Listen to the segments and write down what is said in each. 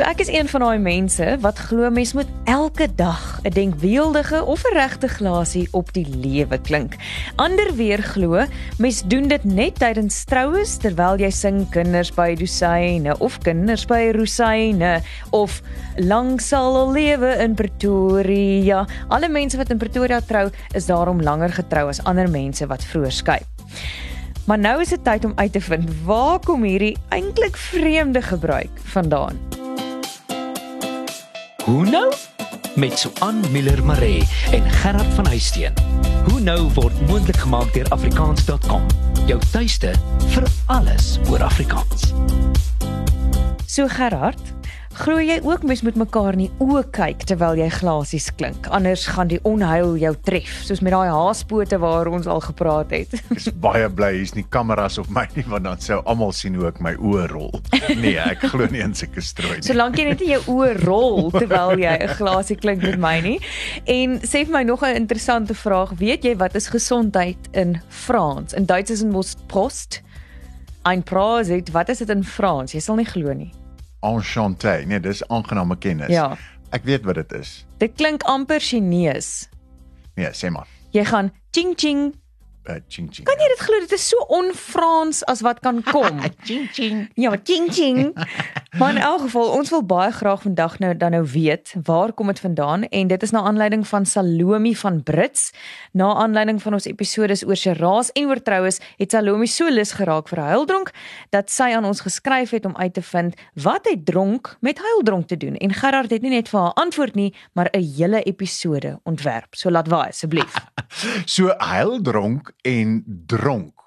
So ek is een van daai mense wat glo mens moet elke dag 'n denkbeeldige of 'n regte glasie op die lewe klink. Ander weer glo mens doen dit net tydens troues terwyl jy sing kinders by dosyne of kinders by rosyne of lank sal al lewe in Pretoria. Alle mense wat in Pretoria trou is daarom langer getrou as ander mense wat vroeër skei. Maar nou is dit tyd om uit te vind waar kom hierdie eintlik vreemde gebruik vandaan. Hoe nou? Met Suan Miller Maree en Gerard van Huisteen. Hoe nou word moontlik gemaak deur afrikaans.com. Jou tuiste vir alles oor Afrikaans. So Gerard, Glo jy ook mens moet mekaar in die oë kyk terwyl jy glasies klink? Anders gaan die onheil jou tref, soos met daai haaspote waar ons al gepraat het. Ek is baie bly hier's nie kameras op my nie want dan sou almal sien hoe ek my oë rol. Nee, ek glo nie in sulke strooi nie. Solank jy net in jou oë rol terwyl jy 'n glasie klink met my nie. En sê vir my nog 'n interessante vraag, weet jy wat is gesondheid in Frans? In Duits is dit mos Prost. Ein Prosit, wat is dit in Frans? Jy sal nie glo nie enchanté. Nee, dis aangename kennis. Ja. Ek weet wat dit is. Dit klink amper Chinees. Nee, sê maar. Jy gaan ching ching uh, ching ching. Kan jy dit glo? Dit is so on-Frans as wat kan kom. ching ching. Ja, ching ching. maar in elk geval, ons wil baie graag vandag nou dan nou weet, waar kom dit vandaan? En dit is na aanleiding van Salome van Brits. Na aanleiding van ons episode oor Shiraz en oor troues, het Salome so lus geraak vir huildronk dat sy aan ons geskryf het om uit te vind wat het dronk met huildronk te doen. En Gerard het nie net vir haar antwoord nie, maar 'n hele episode ontwerp. So laat waai asseblief. so huildronk en dronk.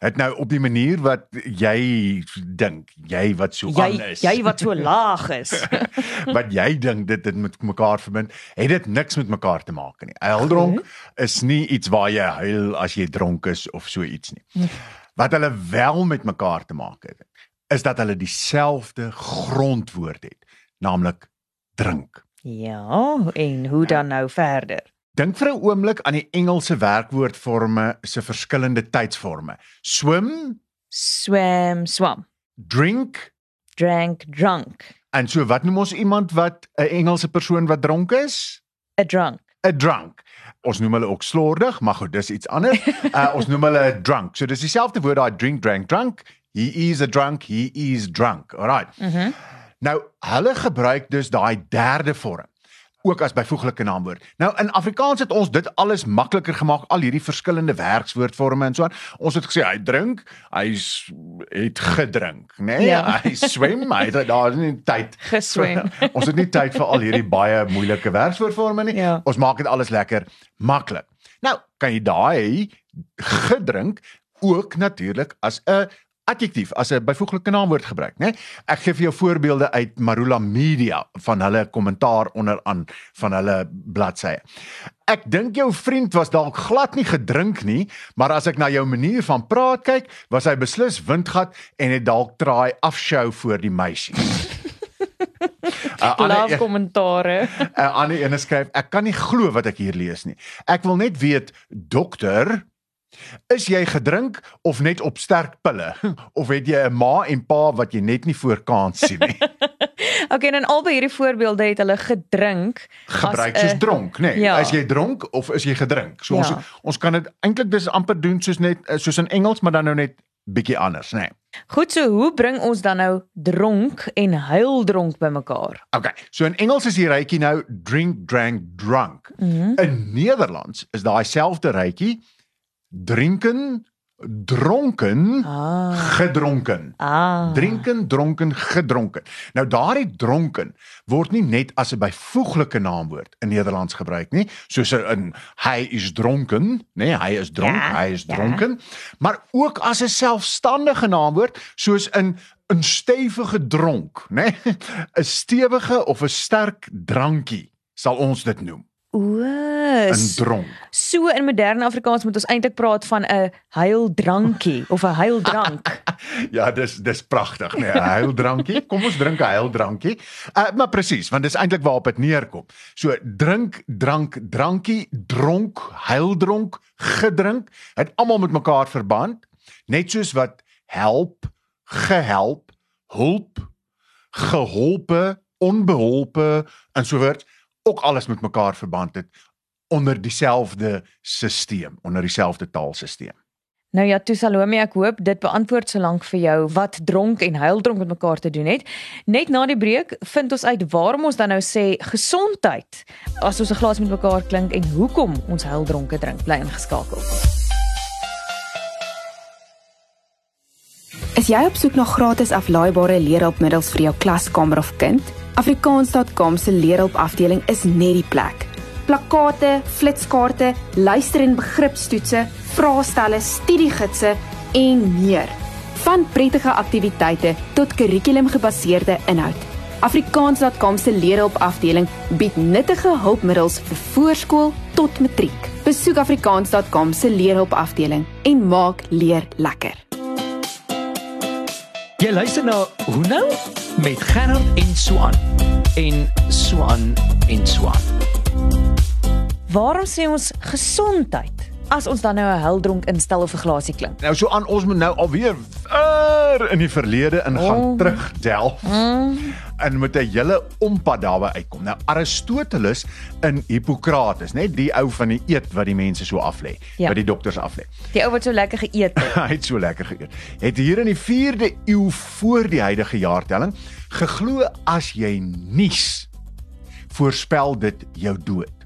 Het nou op die manier wat jy dink, jy wat so jy, aan is. Jy wat so laag is. wat jy dink dit dit met mekaar verbind, het dit niks met mekaar te maak nie. Huildronk okay. is nie iets waar jy huil as jy dronk is of so iets nie. Hm. Wat hulle wel met mekaar te maak het, is dat hulle dieselfde grondwoord het, naamlik drink. Ja, en hoe dan nou verder? Dink vir 'n oomblik aan die Engelse werkwoordforme se verskillende tydsforme. Swim, swam, swam. Drink, drank, drunk. En so wat noem ons iemand wat 'n Engelse persoon wat dronk is? 'n Drunk. 'n Drunk. Ons noem hulle ook slordig, maar goed, dis iets anders. Uh ons noem hulle drunk. So dis dieselfde woord daai drink, drank, drunk. He is a drunk, he is drunk. Alright. Mhm. Mm nou, hulle gebruik dus daai derde vorm ook as byvoeglike naamwoord. Nou in Afrikaans het ons dit alles makliker gemaak, al hierdie verskillende werkswoordforme en so aan. Ons het gesê hy drink, hy's het gedrink, né? Nee? Ja. Hy swem, hy het daar nie tyd geswem. ons het nie tyd vir al hierdie baie moeilike werkswoordforme nie. Ja. Ons maak dit alles lekker maklik. Nou, kan jy daai gedrink ook natuurlik as 'n adjektief as 'n byvoeglike naamwoord gebruik, né? Ek gee vir jou voorbeelde uit Marula Media van hulle kommentaar onderaan van hulle bladsye. Ek dink jou vriend was dalk glad nie gedrink nie, maar as ek na jou manier van praat kyk, was hy beslis windgat en het dalk draai afshow voor die meisie. Uh, Love kommentare. 'n uh, Ander ene skryf: Ek kan nie glo wat ek hier lees nie. Ek wil net weet, dokter, Is jy gedrink of net op sterk pille of het jy 'n ma en pa wat jy net nie voor kans sien nie? okay, en albei hierdie voorbeelde het hulle gedrink. Gebruik soos dronk, nê? Nee. Ja. Is jy dronk of is jy gedrink? So ja. ons ons kan dit eintlik dis amper doen soos net eh, soos in Engels, maar dan nou net bietjie anders, nê? Nee. Goed, so hoe bring ons dan nou dronk en huildronk bymekaar? Okay, so in Engels is die rytjie nou drink, drank, drunk. Mm -hmm. In Nederlands is daai selfde rytjie drinken dronken ah. gedronken ah. drinken dronken gedronken nou daardie dronken word nie net as 'n byvoeglike naamwoord in Nederlands gebruik nie soos in hy is dronken nê nee, hy is dronk ja, hy is ja. dronken maar ook as 'n selfstandige naamwoord soos in 'n stewige dronk nê nee? 'n stewige of 'n sterk drankie sal ons dit noem O, 'n dronk. So in moderne Afrikaans moet ons eintlik praat van 'n huildrankie of 'n huildrank. ja, dis dis pragtig, nee, 'n huildrankie. Kom ons drink 'n huildrankie. Uh, maar presies, want dis eintlik waarop dit neerkom. So drink, drank, drankie, dronk, huildronk, gedrink, het almal met mekaar verband, net soos wat help, gehelp, hulp, geholpe onbeholpe en sovoorts ook alles met mekaar verband het onder dieselfde stelsel, onder dieselfde taalstelsel. Nou ja, toe Salome, ek hoop dit beantwoord solank vir jou wat dronk en huildronk met mekaar te doen het. Net na die breek vind ons uit waarom ons dan nou sê gesondheid as ons 'n glas met mekaar klink en hoekom ons huildronke drink. Bly ingeskakel. Is jy op soek na gratis aflaaibare leerhulpmiddels vir jou klaskamer of kind? Afrikaans.com se leerhulp afdeling is net die plek. Plakkate, flitskaarte, luister- en begripstoetse vraestelle, studiegidse en meer. Van prettige aktiwiteite tot kurrikulumgebaseerde inhoud. Afrikaans.com se leerhulp afdeling bied nuttige hulpmiddels vir voorskool tot matriek. Besoek afrikaans.com se leerhulp afdeling en maak leer lekker. Jy luister na Hoe nou met Gerard en Swan en Swan en Swan. Waarom sê ons gesondheid as ons dan nou 'n heldronk instel of 'n glasie klink. Nou so aan ons moet nou alweer ver in die verlede ingaan oh. terug delf. Mm. En met 'n hele ompad daarby uitkom. Nou Aristoteles in Hippokrates, net die ou van die eet wat die mense so aflê, ja. wat die dokters aflê. Die ou wat so lekker geëet het. Hy het so lekker geëet. Het hier in die 4de eeu voor die huidige jaartelling geglo as jy nies voorspel dit jou dood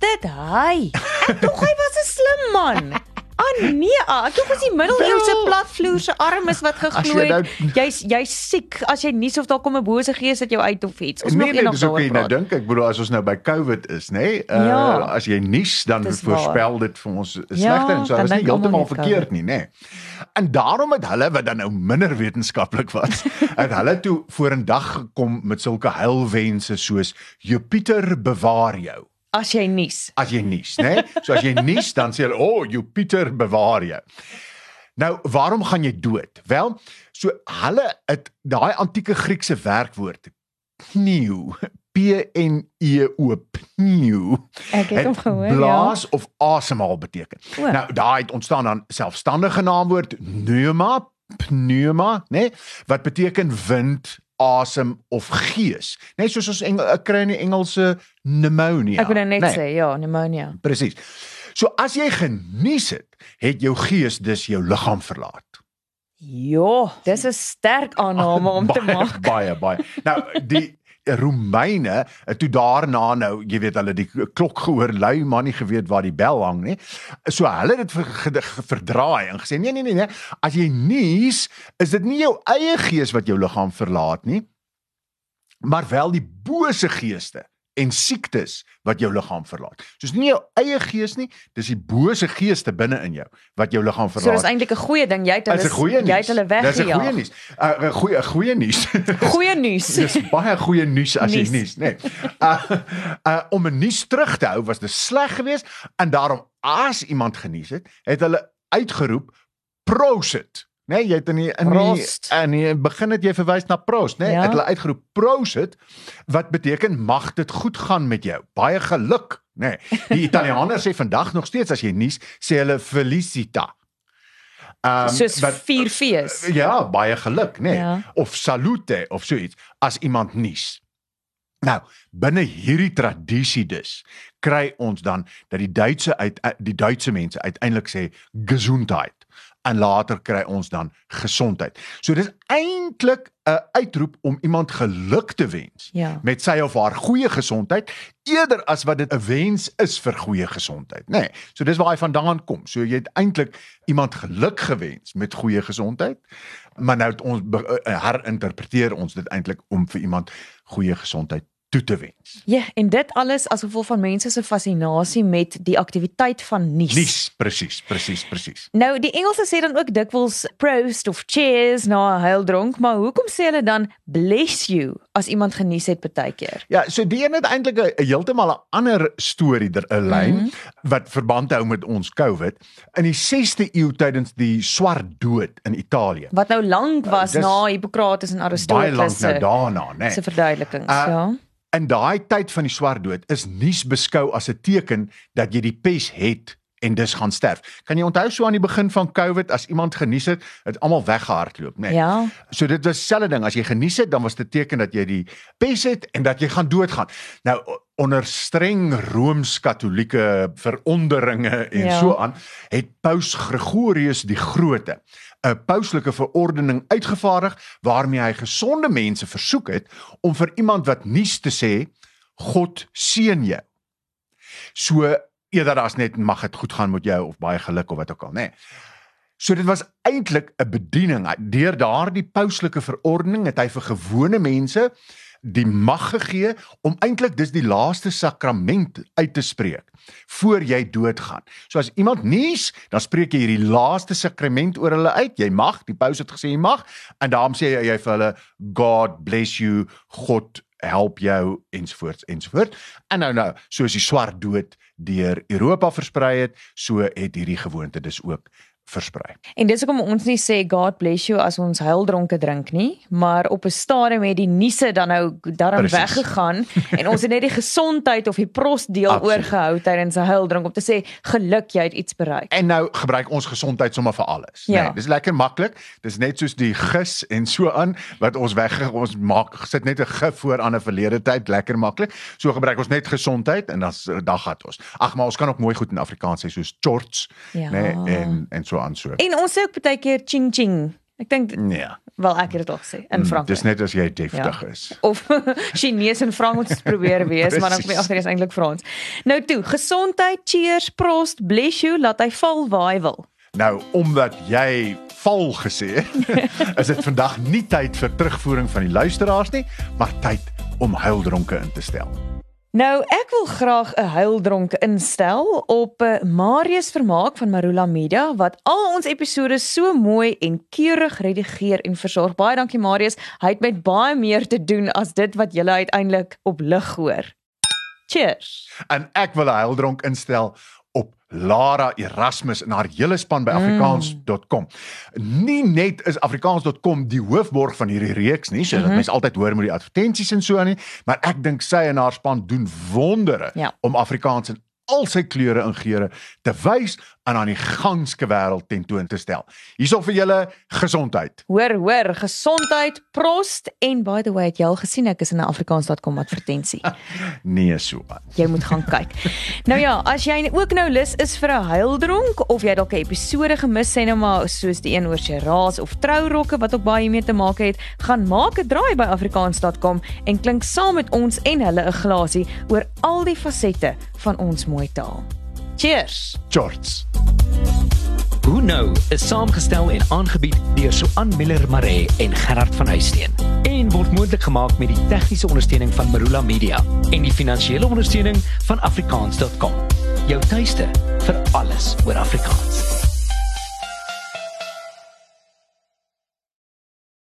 dit hy? Ek dink hy was 'n slim man. Ah nee, ah, ek dink ons die middeleeuse platvloerse arm is wat geglo het. Nou, jy's jy's siek as jy nie of daar kom 'n bose gees uit jou uit of iets. Ons nee, moet eendag daaroor. Nee, nou dink ek bedoel as ons nou by COVID is, nê? Nee, uh, ja, as jy nies dan voorspel dit vir ons slegter ja, en so is nie heeltemal verkeerd nie, nê? Nee. En daarom het hulle wat dan nou minder wetenskaplik was, het hulle toe vorendag gekom met sulke heilwense soos Jupiter bewaar jou. As jy nies. As jy nies, né? Nee? So as jy nies, dan sê hulle, "O, oh, Jupiter bewaar jou." Nou, waarom gaan jy dood? Wel, so hulle het daai antieke Griekse werkwoord pneu, P N E O pneu. Ek het hom gehoor, ja. Blaas of asemhaal beteken. O. Nou, daai het ontstaan dan selfstandige naamwoord pneuma, pneuma, né? Nee? Wat beteken wind, asem of gees. Net soos ons Engel kry in die Engelse pneumonia. Ek wil net nee. sê ja, pneumonia. Presies. So as jy genies het, het jou gees dus jou liggaam verlaat. Ja, dis 'n sterk aanname om te maak. Baie baie. Nou die Romeine toe daarna nou jy weet hulle die klok gehoor lui maar nie geweet waar die bel hang nie. So hulle het dit verdraai en gesê nee nee nee nee as jy nies is dit nie jou eie gees wat jou liggaam verlaat nie maar wel die bose geeste en siektes wat jou liggaam verlaat. Soos nie jou eie gees nie, dis die bose geeste binne in jou wat jou liggaam verlaat. So dis eintlik 'n goeie ding, jy het hulle jy het hulle weggejaag. Dis 'n goeie nuus. 'n uh, Goeie goeie nuus. Goeie nuus. dis baie goeie nuus as jy nuus, nê. Nee. Uh, uh om 'n nuus terug te hou was dit sleg geweest en daarom as iemand genies het, het hulle uitgeroep prosit. Nee, jy het in die, in die, in die begin het jy verwys na Prost, né? Nee? Ja. Het hulle uitgeroep Prosit wat beteken mag dit goed gaan met jou. Baie geluk, né? Nee. Die Italianers sê vandag nog steeds as jy nies, sê hulle felicita. Um soos wat, vier fees. Ja, baie geluk, né? Nee? Ja. Of salute of so iets as iemand nies. Nou, binne hierdie tradisie dus kry ons dan dat die Duitse uit die Duitse mense uiteindelik sê gesondheid en later kry ons dan gesondheid. So dis eintlik 'n uitroep om iemand geluk te wens ja. met sy of haar goeie gesondheid eerder as wat dit 'n wens is vir goeie gesondheid, nê. Nee, so dis waar hy vandaan kom. So jy het eintlik iemand geluk gewens met goeie gesondheid, maar nou ons eh, herinterpreteer ons dit eintlik om vir iemand goeie gesondheid toe te wens. Ja, en dit alles as gevolg van mense se fascinasie met die aktiwiteit van nuus. Nuus, presies, presies, presies. Nou, die Engelse sê dan ook dikwels prost of cheers na 'n heildronk, maar hoekom sê hulle dan bless you as iemand genies het partykeer? Ja, so die een het eintlik 'n heeltemal 'n ander storie der 'n lyn mm -hmm. wat verband hou met ons COVID in die 6de eeu tydens die swart dood in Italië. Wat nou lank was uh, na Hippokrates en Aristoteles. Baie lank nou daarna, né? Nee. Se verduidelikings, uh, ja. In daai tyd van die swart dood is nuus beskou as 'n teken dat jy die pes het en dis gaan sterf. Kan jy onthou so aan die begin van COVID as iemand genies het, het almal weggehardloop, né? Nee. Ja. So dit was selfde ding, as jy genies het, dan was dit teken dat jy die pes het en dat jy gaan doodgaan. Nou onder streng rooms-katolieke veronderinge en ja. so aan, het Paus Gregorius die Grote 'n pauslike verordening uitgevaardig waarmee hy gesonde mense versoek het om vir iemand wat nuus te sê, God seën jou. So eerder as net mag dit goed gaan met jou of baie geluk of wat ook al, nê. Nee. So dit was eintlik 'n bediening. Deur daardie pauslike verordening het hy vir gewone mense die mag gegee om eintlik dis die laaste sakrament uit te spreek voor jy doodgaan. So as iemand nies, dan spreek jy hierdie laaste sakrament oor hulle uit. Jy mag, die paus het gesê jy mag en daarom sê jy, jy vir hulle God bless you, God help jou ensvoorts ensvoort. En nou nou, soos die swart dood deur Europa versprei het, so het hierdie gewoonte dus ook versprei. En dis hoekom ons nie sê God bless you as ons huildronke drink nie, maar op 'n stadium het die nuuse dan nou darm weggegaan en ons het net die gesondheid of die prost deel oorgehou tydens 'n huildronk om te sê geluk jy het iets bereik. En nou gebruik ons gesondheid sommer vir alles, ja. nee. Dis lekker maklik. Dis net soos die gis en so aan wat ons weg ons maak sit net 'n gif voor aan 'n verlede tyd, lekker maklik. So gebruik ons net gesondheid en dan dan gaan ons. Ag maar ons kan ook mooi goed in Afrikaans sê soos chorts, ja. nee, en en so aan so. En ons sê ook baie keer ching ching. Ek dink nee. Wel ek het dit al gesê in mm, Frankryk. Dis net as jy deftig ja. is. Of Chinese en Frans probeer wees, maar dan kom jy agter dis eintlik Frans. Nou toe, gesondheid, cheers, prost, bless you, laat hy val waar hy wil. Nou, omdat jy val gesê, is dit vandag nie tyd vir terugvoering van die luisteraars nie, maar tyd om huildronke in te stel. Nou, ek wil graag 'n huildronk instel op eh, Marius Vermaak van Marula Media wat al ons episode so mooi en keurig redigeer en versorg. Baie dankie Marius. Hy het met baie meer te doen as dit wat jy uiteindelik op lig hoor. Cheers. En ek wil 'n huildronk instel Lara Erasmus en haar hele span by afrikaans.com. Mm. Nie net is afrikaans.com die hoofborg van hierdie reeks nie, so dat mm -hmm. mense altyd hoor met die advertensies en so aan nie, maar ek dink sy en haar span doen wondere ja. om Afrikaans in al sy kleure en geure te wys en aan die ganske wêreld tentoon te stel. Hierso vir julle gesondheid. Hoor, hoor, gesondheid, prost en by the way, het jy al gesien ek is in 'n afrikaans.com advertensie. nee, so. Jy moet gaan kyk. nou ja, as jy ook nou lus is vir 'n huildronk of jy dalk 'n episode gemis het nou maar soos die een oor sy raas of trourokke wat ook baie mee te maak het, gaan maak 'n draai by afrikaans.com en klink saam met ons en hulle 'n glasie oor al die fasette van ons mooi taal. Cheers. George. Who know is saamgestel en aangebied deur Suan Miller Maree en Gerard van Huisteen en word moontlik gemaak met die tegniese ondersteuning van Marula Media en die finansiële ondersteuning van afrikaans.com. Jou tuiste vir alles oor Afrikaans.